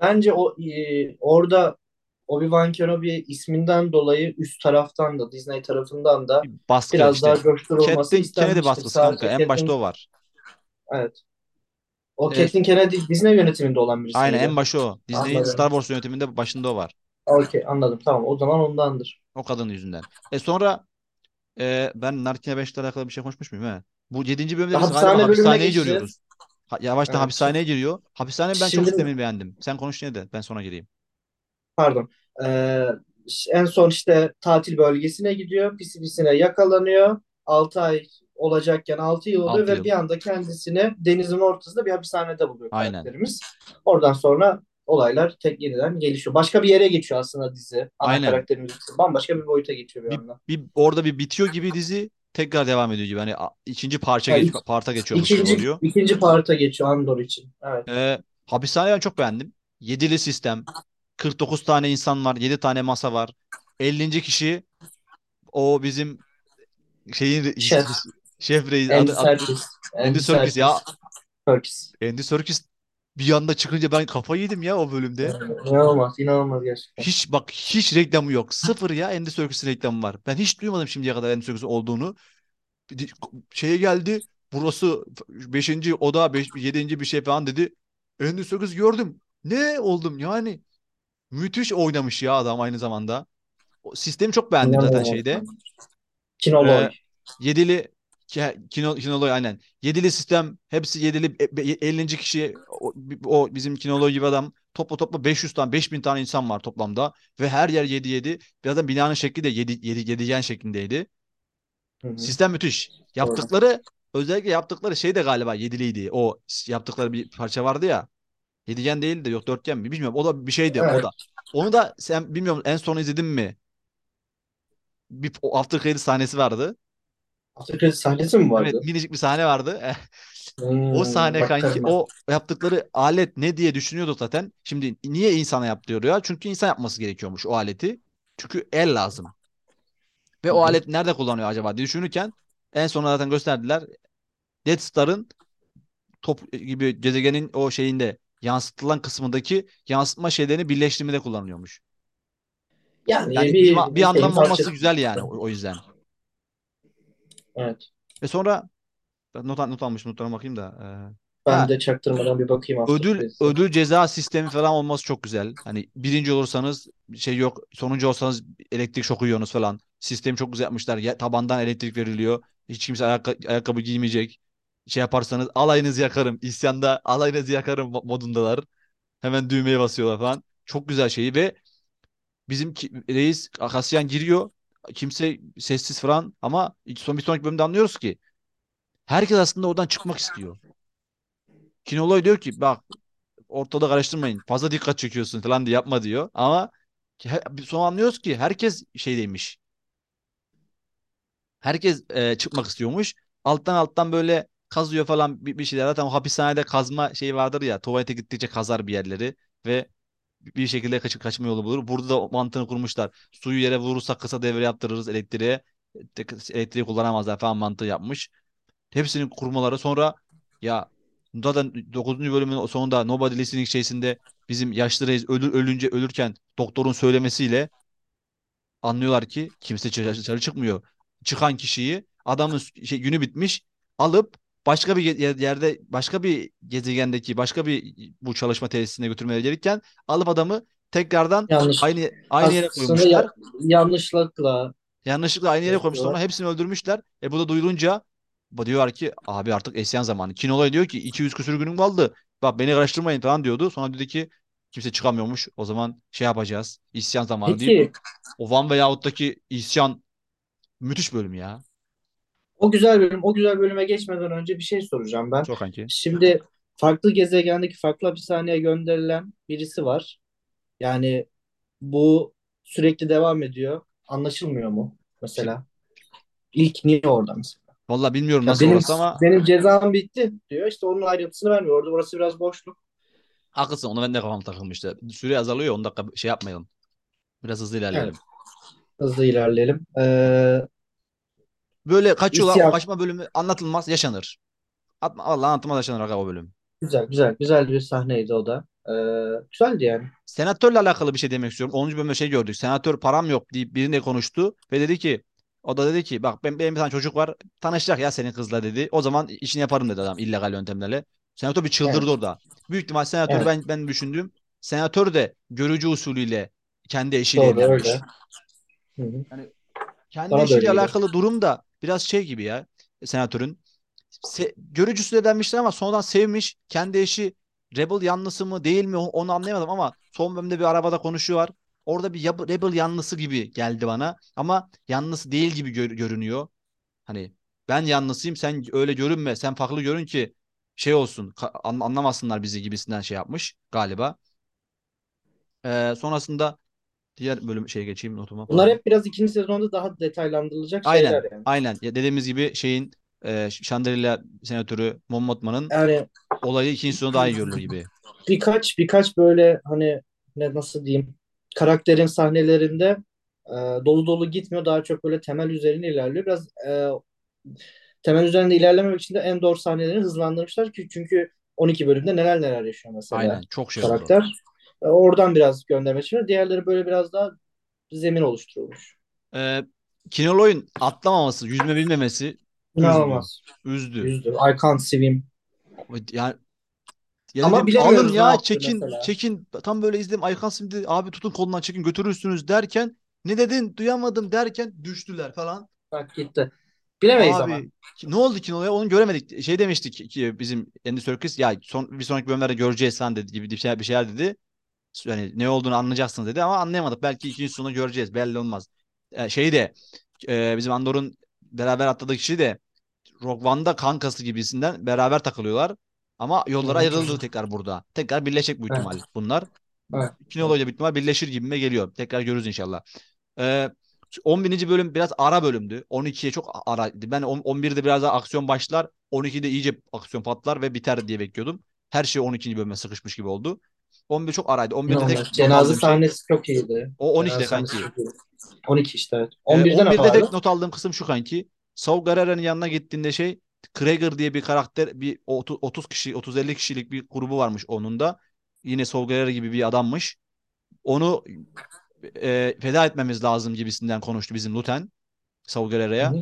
bence o e, orada Obi-Wan Kenobi isminden dolayı üst taraftan da Disney tarafından da baskı biraz daha işte. coşturulması Catherine Kennedy istenmiştir. baskısı kanka. En başta Kathleen, o var. evet. O E, Kathleen Kennedy Disney yönetiminde olan birisi aynen en başı o. Disney'in Star. Wars yönetiminde başında o var. Okey, anladım. Tamam. O zaman ondandır. O kadın yüzünden. E sonra e, ben Narkine 5'le alakalı bir şey konuşmuş muyum he? Bu 7. bölümde biz Hapishane hapishaneye görüyoruz. Ha, yavaştan Evet. Hapishaneye giriyor. Hapishanenin ben çok şimdi sistemini beğendim. Sen konuş yine de ben sonra gireyim. pardon. Ee, en son işte tatil bölgesine gidiyor. Pisi pisine yakalanıyor. 6 ay olacakken 6 yıl oluyor 6 ve yıl. bir anda kendisini denizin ortasında bir hapishanede buluyor Aynen. karakterimiz. Oradan sonra olaylar tek yeniden gelişiyor. Başka bir yere geçiyor aslında dizi. Ana Aynen. karakterimiz bambaşka bir boyuta geçiyor bir Bir, anda. bir orada bir bitiyor gibi dizi tekrar devam ediyor gibi. Hani ikinci parça Yani geç, ik- parta geçiyormuş gibi ikinci oluyor. ikinci parta geçiyor Andor için. Evet. Ee, hapishaneyi ben çok beğendim. Yedili sistem. 49 tane insan var. 7 tane masa var. 50. kişi o bizim şeyin Şef. şef reis Andy adı, Serkis. Andy Andy Serkis ya. Serkis. Andy Serkis bir anda çıkınca ben kafayı yedim ya o bölümde. İnanılmaz, inanılmaz gerçekten. Hiç bak hiç reklamı yok. Sıfır ya Andy Serkis'in reklamı var. Ben hiç duymadım şimdiye kadar Andy Serkis olduğunu. Şeye geldi. Burası beşinci oda beş, yedinci bir şey falan dedi. Andy Serkis gördüm. Ne oldum yani. Müthiş oynamış ya adam aynı zamanda. O sistemi çok beğendim zaten İnanılmaz. şeyde. Kinoloy. Ee, yedili Kino, Kinoloy aynen. Yedili sistem hepsi yedili e, be- 50. kişi o, o bizim Kinoloy gibi adam topla topla 500 tane 5000 tane insan var toplamda ve her yer 7 7. Zaten binanın şekli de 7 7 yedigen şeklindeydi. Hı hı. Sistem müthiş. Doğru. Yaptıkları özellikle yaptıkları şey de galiba yediliydi. O yaptıkları bir parça vardı ya. Yedigen değil de yok dörtgen mi bilmiyorum. O da bir şeydi o da. Onu da sen bilmiyorum en son izledin mi? Bir o after credit sahnesi vardı. Aftercredit sahnesi mi Evet vardı? minicik bir sahne vardı. O Hmm, sahne kanki o yaptıkları alet ne diye düşünüyorduk zaten. Şimdi niye insana yaptırıyor ya? Çünkü insan yapması gerekiyormuş o aleti. Çünkü el lazım. Ve o alet nerede kullanıyor acaba diye düşünürken en son zaten gösterdiler. Death Star'ın top gibi gezegenin o şeyinde yansıtılan kısmındaki yansıtma şeylerini birleştirmede kullanılıyormuş. Yani Yani bir, bir bir anlam olması parçası. güzel yani o, o yüzden. Evet. Ve sonra not, not almışım notlarıma bakayım da. Ee, Ben ha de çaktırmadan bir bakayım ödül ödül ceza sistemi falan olması çok güzel. Hani birinci olursanız şey yok, sonuncu olsanız elektrik şoku yiyorsunuz falan. Sistemi çok güzel yapmışlar. Ya, tabandan elektrik veriliyor. Hiç kimse ayakkabı, ayakkabı giymeyecek. Şey yaparsanız alayınızı yakarım. İsyanda alayınızı yakarım mo- modundalar. Hemen düğmeye basıyorlar falan. Çok güzel şeyi ve bizim ki- reis Akasyan giriyor. Kimse sessiz falan ama son bir sonraki bölümde anlıyoruz ki herkes aslında oradan çıkmak istiyor. Kinoloy diyor ki bak ortada karıştırmayın. Fazla dikkat çekiyorsun falan diye yapma diyor. Ama sonra anlıyoruz ki herkes şeydeymiş. Herkes e, çıkmak istiyormuş. Alttan alttan böyle kazıyor falan bir, bir şeyler. Zaten o hapishanede kazma şeyi vardır ya. Tuvalete gittikçe kazar bir yerleri ve bir şekilde kaçıp kaçma yolu bulur. Burada da mantığını kurmuşlar. Suyu yere vurursak kısa devre yaptırırız elektriğe. Elektriği kullanamazlar falan mantığı yapmış. Hepsinin kurmaları sonra ya zaten 9. bölümün sonunda Nobody Listening şeysinde bizim yaşlı reis ölür, ölünce ölürken doktorun söylemesiyle anlıyorlar ki kimse dışarı çıkmıyor. Çıkan kişiyi adamın şey, günü bitmiş alıp başka bir yerde başka bir gezegendeki başka bir bu çalışma tesisine götürmeleri gerekirken alıp adamı tekrardan Yanlış. aynı aynı yere Aslında koymuşlar. ya- yanlışlıkla Yanlışlıkla aynı yere koymuşlar. Yapıyorlar. hepsini öldürmüşler. E bu da duyulunca diyorlar ki abi artık isyan zamanı. Kinolay diyor ki 200 küsür günüm kaldı. Bak beni karıştırmayın falan diyordu. Sonra dedi ki kimse çıkamıyormuş. O zaman şey yapacağız. İsyan zamanı Peki o Van veyahut'taki isyan müthiş bölüm ya. O güzel bölüm, o güzel bölüme geçmeden önce bir şey soracağım ben. Çok kanki. Şimdi farklı gezegendeki farklı hapishaneye gönderilen birisi var. Yani bu sürekli devam ediyor. Anlaşılmıyor mu mesela? İlk niye orada mesela? Vallahi bilmiyorum Ya nasıl benim orası ama benim cezam bitti diyor. İşte onun ayrıntısını vermiyor. Orada burası biraz boşluk. haklısın. Onu ben de kafam takılmıştı. Süre azalıyor. 10 dakika şey yapmayalım. Biraz hızlı Evet, ilerleyelim. hızlı ilerleyelim. Ee, Böyle kaçıyorlar. O isyan. kaçma bölümü anlatılmaz. Yaşanır. Atma, Allah anlatılmaz yaşanır aga o bölüm. Güzel, güzel, güzel bir sahneydi o da. Ee, güzeldi yani. Senatörle alakalı bir şey demek istiyorum. 10. bölümde şey gördük. Senatör param yok deyip birine konuştu ve dedi ki o da dedi ki bak ben, benim bir tane çocuk var tanışacak ya senin kızla dedi. O zaman işini yaparım dedi adam illegal yöntemlerle. Senatör bir Evet, çıldırdı orada. Büyük ihtimal senatör evet. ben ben düşündüğüm senatör de görücü usulüyle kendi eşiyle Doğru öyle. evlenmiş. Hı hı. Yani kendi Bana da öyle eşiyle alakalı durum da biraz şey gibi ya senatörün. Se görücüsü evlenmişler ama sonradan sevmiş. Kendi eşi Rebel yanlısı mı değil mi onu anlayamadım ama son bölümde bir arabada konuşuyorlar. Orada bir Rebel yanlısı gibi geldi bana ama yanlısı değil gibi gör- görünüyor. Hani ben yanlısıyım sen öyle görünme sen farklı görün ki şey olsun an- anlamasınlar bizi gibisinden şey yapmış galiba. Ee, sonrasında diğer bölüm şeye geçeyim notuma Bunlar hep biraz ikinci sezonda daha detaylandırılacak Aynen şeyler yani. aynen ya dediğimiz gibi şeyin e, Shangri-La senatörü Mon Mothma'nın Yani olayı ikinci sezonda daha iyi görülür gibi. birkaç birkaç böyle hani ne nasıl diyeyim karakterin sahnelerinde e, dolu dolu gitmiyor. Daha çok böyle temel üzerine ilerliyor. Biraz e, temel üzerinde ilerlememek için de en doğru sahnelerini hızlandırmışlar ki çünkü 12 bölümde neler neler yaşıyor Aynen mesela çok şey oldu. karakter. E, oradan biraz gönderme için. Diğerleri böyle biraz daha zemin oluşturulmuş. Ee, Kinoloy'un atlamaması, yüzme bilmemesi üzdü. İnanılmaz. Üzdü. Yüzdü. I can't swim. Yani ya Ama dedim alın ya çekin mesela. çekin tam böyle izledim Aykan şimdi abi tutun kolundan çekin götürürsünüz derken ne dedin duyamadım derken düştüler falan. Bak gitti. Bilemeyiz ama. Abi ki- ne oldu Kinolo'ya onu göremedik. Şey demiştik ki bizim Andy Serkis ya son, bir sonraki bölümlerde göreceğiz sen dedi gibi bir şeyler, bir şeyler dedi. Yani ne olduğunu anlayacaksınız dedi ama anlayamadık. Belki ikinci sonu göreceğiz belli olmaz. Ee, şey de e, bizim Andor'un beraber atladığı kişi de Rogue One'da kankası gibisinden beraber takılıyorlar. Ama hı. ayrıldı tekrar burada. Tekrar birleşecek bu Evet. ihtimal bunlar. Evet. Kinolo'yla büyük ihtimal birleşir gibime geliyor. Tekrar görürüz inşallah. Ee, 11. bölüm biraz ara bölümdü. 12'ye çok araydı. Ben on- 11'de biraz daha aksiyon başlar. 12'de iyice aksiyon patlar ve biter diye bekliyordum. Her şey 12. bölüme sıkışmış gibi oldu. 11 çok araydı. 11'de tek Cenaze şey sahnesi çok iyiydi. o 12'de Cenaze sahnesi kanki. çok iyiydi. 12 işte evet. Ee, 11'de ne 11'de vardı? tek not aldığım kısım şu kanki. Saul Guerrero'nun yanına gittiğinde şey Krager diye bir karakter bir 30, 30 kişi 30-50 kişilik bir grubu varmış onun da. Yine Saul Guerrero gibi bir adammış. Onu e, feda etmemiz lazım gibisinden konuştu bizim Luten Saul Guerrero'ya.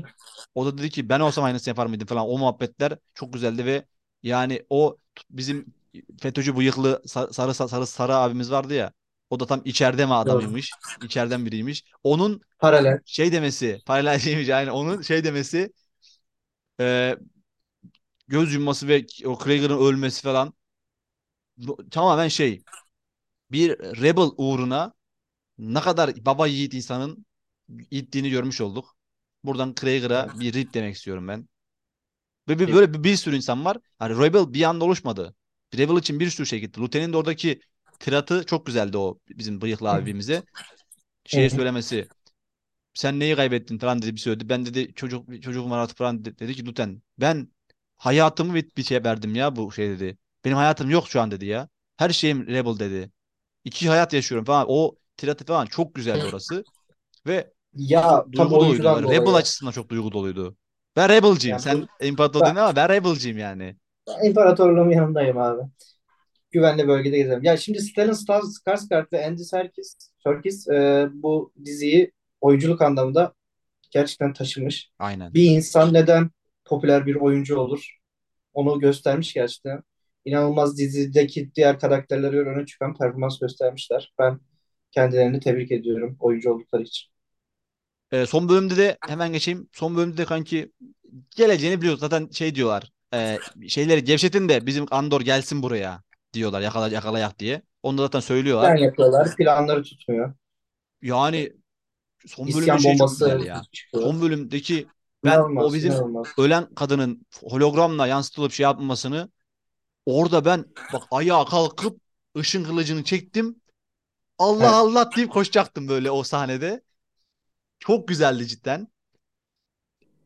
O da dedi ki ben olsam aynısını yapar mıydım falan. O muhabbetler çok güzeldi ve yani o bizim FETÖ'cü bıyıklı sa- sarı sarı sarı abimiz vardı ya. O da tam içeride mi adamıymış. İçeriden biriymiş. Onun Paralel. şey demesi, paralel şeymiş yani onun şey demesi e, göz yumması ve o Krager'ın ölmesi falan tamamen şey bir rebel uğruna ne kadar baba yiğit insanın ittiğini görmüş olduk. Buradan Krager'a bir rip demek istiyorum ben. Ve bir, böyle bir, bir sürü insan var. Hani Rebel bir anda oluşmadı. Rebel için bir sürü şey gitti. Luten'in de oradaki tiratı çok güzeldi o bizim bıyıklı abimize. Şeye söylemesi. Sen neyi kaybettin falan dedi bir söyledi. Ben dedi çocuk çocuğum var artık falan dedi, ki Luten ben hayatımı bir, bir şeye verdim ya bu şey dedi. Benim hayatım yok şu an dedi ya. Her şeyim Rebel dedi. İki hayat yaşıyorum falan. O tiratı falan çok güzeldi orası. Ve Ya duygu doluydu. Rebel açısından çok duygu doluydu. Ben Rebel'ciyim. Yani Sen bu, İmparator dedin ama ben Rebel'ciyim yani. Ben imparatorluğun yanındayım abi. Güvenli bölgede gezelim. Ya şimdi Stellan Skarsgård ve Andy Serkis, Serkis e, bu diziyi oyunculuk anlamında gerçekten taşımış. Aynen. Bir insan neden popüler bir oyuncu olur? Onu göstermiş gerçekten. İnanılmaz dizideki diğer karakterlere öne çıkan performans göstermişler. Ben kendilerini tebrik ediyorum oyuncu oldukları için. Ee, son bölümde de hemen geçeyim. Son bölümde de kanki geleceğini biliyoruz. Zaten şey diyorlar. E, şeyleri gevşetin de bizim Andor gelsin buraya diyorlar. Yakala, yakalayak diye. Onu da zaten söylüyorlar. Plan yapıyorlar, planları tutmuyor. Yani son bölümde İsyan şey çok güzel ya. çıkıyor. Son bölümdeki Ben o İnanılmaz, bizim inanılmaz. ölen kadının hologramla yansıtılıp şey yapmasını orada ben bak ayağa kalkıp ışın kılıcını çektim. Allah Evet. Allah deyip koşacaktım böyle o sahnede. Çok güzeldi cidden.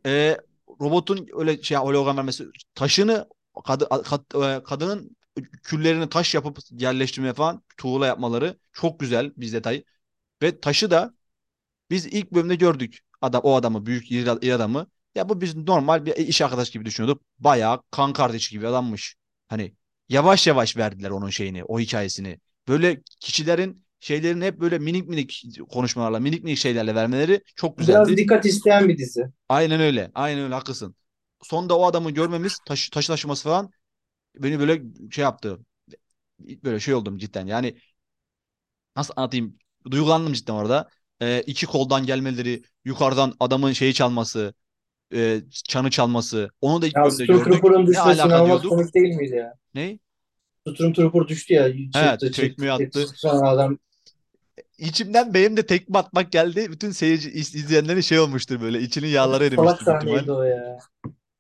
Ee, robotun öyle şey hologram vermesi taşını kadı- kad- e, kadının küllerini taş yapıp yerleştirmeye falan tuğla yapmaları çok güzel bir detay. Ve taşı da biz ilk bölümde gördük. Adam o adamı büyük iri adamı. Ya bu biz normal bir iş arkadaş gibi düşünüyorduk. Bayağı kan kardeşi gibi adammış. Hani yavaş yavaş verdiler onun şeyini, o hikayesini. Böyle kişilerin şeylerini hep böyle minik minik konuşmalarla, minik minik şeylerle vermeleri çok Biraz güzeldi. dikkat isteyen bir dizi. Aynen öyle. Aynen öyle haklısın. Sonda o adamı görmemiz, taşı, taşı taşıması falan beni böyle şey yaptı. Böyle şey oldum cidden. Yani nasıl anlatayım? Duygulandım cidden orada. Ee, iki koldan gelmeleri, yukarıdan adamın şeyi çalması, e, çanı çalması. Onu da ilk Ya bölümde gördük. Ne düşmesi alaka diyorduk. komik değil miydi ya? Ne? Stormtrooper düştü ya, He, çekti. attı. Sonra adam İçimden benim de tekme atmak geldi. Bütün seyirci iz- izleyenlerin şey olmuştur böyle. içinin yağları salak erimiştir ihtimal. sahneydi o ya.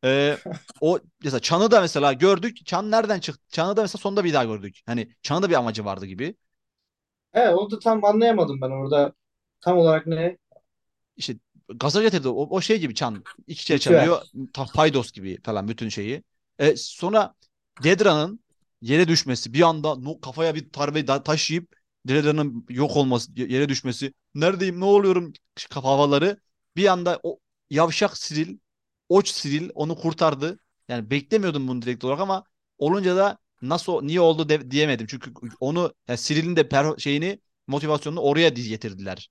Ee, o mesela Çan'ı da mesela gördük. Çan nereden çıktı? Çan'ı da mesela sonunda bir daha gördük. Hani Çan'ın da bir amacı vardı gibi. He, onu da tam anlayamadım ben orada. Tam olarak ne? İşte gaza getirdi. O, o şey gibi Çan. İki şey Ritüel. çalıyor. Ta, paydos gibi falan bütün şeyi. E, sonra Dedra'nın yere düşmesi. Bir anda no, kafaya bir darbe da, Dedra'nın yok olması, yere düşmesi. Neredeyim, ne oluyorum havaları. Bir anda o yavşak Siril, oç Siril onu kurtardı. Yani beklemiyordum bunu direkt olarak ama olunca da nasıl niye oldu de- diyemedim. Çünkü onu yani Siril'in de per- şeyini motivasyonunu oraya diz getirdiler.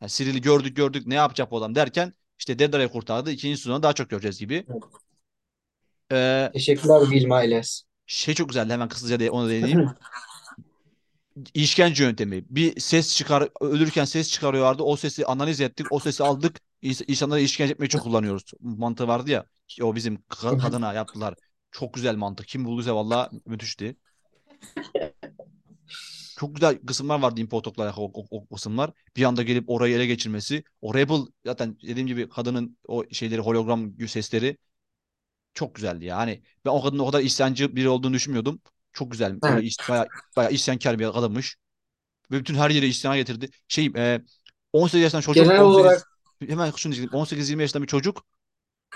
Yani Cyril'i gördük gördük ne yapacak bu adam derken işte Dedra'yı kurtardı. İkinci sezonda daha çok göreceğiz gibi. Evet. Ee, Teşekkürler Eles. şey çok güzeldi hemen kısaca de ona değineyim. İşkence yöntemi. Bir ses çıkar ölürken ses çıkarıyorlardı. O sesi analiz ettik. O sesi aldık. İns- İnsanları işkence etmek için kullanıyoruz. Mantığı vardı ya. O bizim ka- kadına yaptılar. Çok güzel mantık. Kim bulduysa valla müthişti. Çok güzel kısımlar vardı impotoklar o, o, o kısımlar. Bir anda gelip orayı ele geçirmesi. O Rebel zaten dediğim gibi kadının o şeyleri hologram sesleri çok güzeldi ya. Hani ben o kadının o kadar isyancı biri olduğunu düşünmüyordum. Çok güzel. Öyle Evet. is, bayağı, bayağı isyankar bir kadınmış. Ve bütün her yeri isyana getirdi. Şey e, 18 yaşından çocuk Genel 18 olarak hemen şunu diyeyim. 18-20 yaşında bir çocuk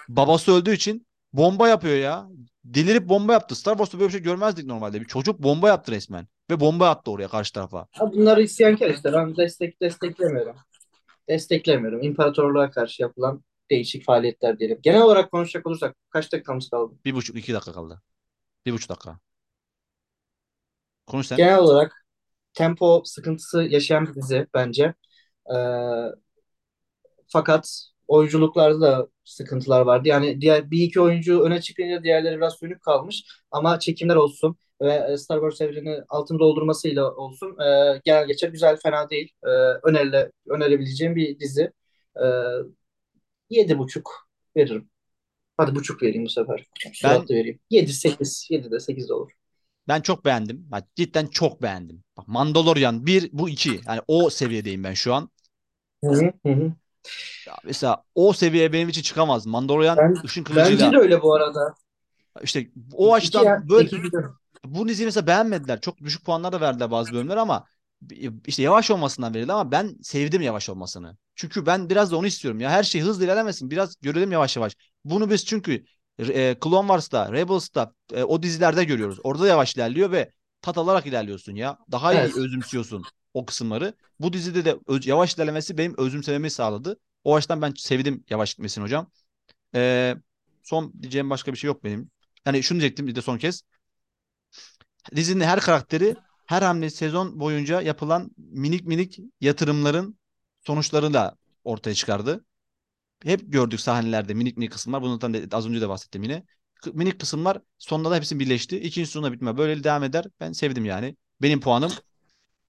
babası öldüğü için bomba yapıyor ya. Delirip bomba yaptı. Star Wars'ta böyle bir şey görmezdik normalde. Bir çocuk bomba yaptı resmen. Ve bomba attı oraya karşı tarafa. ha, bunları isyankar işte. Ben destek desteklemiyorum. Desteklemiyorum. İmparatorluğa karşı yapılan değişik faaliyetler diyelim. Genel olarak konuşacak olursak kaç dakikamız kaldı? Bir buçuk iki dakika kaldı. Bir buçuk dakika. Konuş sen. Genel olarak tempo sıkıntısı yaşayan bir dizi bence. Ee, fakat oyunculuklarda da sıkıntılar vardı. Yani diğer bir iki oyuncu öne çıkınca diğerleri biraz sönük kalmış. Ama çekimler olsun ve e, Star Wars evreni altın doldurmasıyla olsun e, genel geçer güzel fena değil. E, önerile, önerebileceğim bir dizi. E, yedi buçuk veririm. Hadi buçuk vereyim bu sefer. Ben vereyim. Yedi sekiz. Yedi de sekiz de olur. Ben çok beğendim. Bak, cidden çok beğendim. Bak Mandalorian bir bu iki. Yani o seviyedeyim ben şu an. Hı hı. Ya mesela o seviyeye benim için çıkamaz. Mandalorian Ben, ışın bence kılıcıyla de öyle bu arada. işte o İki ya. açıdan böyle bu diziyi mesela beğenmediler. Çok düşük puanlar da verdiler bazı bölümler ama işte yavaş olmasından verildi ama ben sevdim yavaş olmasını. Çünkü ben biraz da onu istiyorum ya. Her şey hızlı ilerlemesin. Biraz görelim yavaş yavaş. Bunu biz çünkü e, Clone Wars'ta, Rebels'ta e, o dizilerde görüyoruz. Orada yavaş ilerliyor ve tat alarak ilerliyorsun ya. Daha iyi Evet. özümsüyorsun o kısımları. Bu dizide de öz- yavaş ilerlemesi benim özümsememi sağladı. O açıdan ben sevdim yavaş gitmesini hocam. E, son diyeceğim başka bir şey yok benim. Yani şunu diyecektim bir de son kez. Dizinin her karakteri her hamle sezon boyunca yapılan minik minik yatırımların sonuçlarını ortaya çıkardı. Hep gördük sahnelerde minik minik kısımlar. Bundan da az önce de bahsettim yine. Minik kısımlar sonunda da hepsi birleşti. İkinci sezonda bitme. Böyle devam eder. Ben sevdim yani. Benim puanım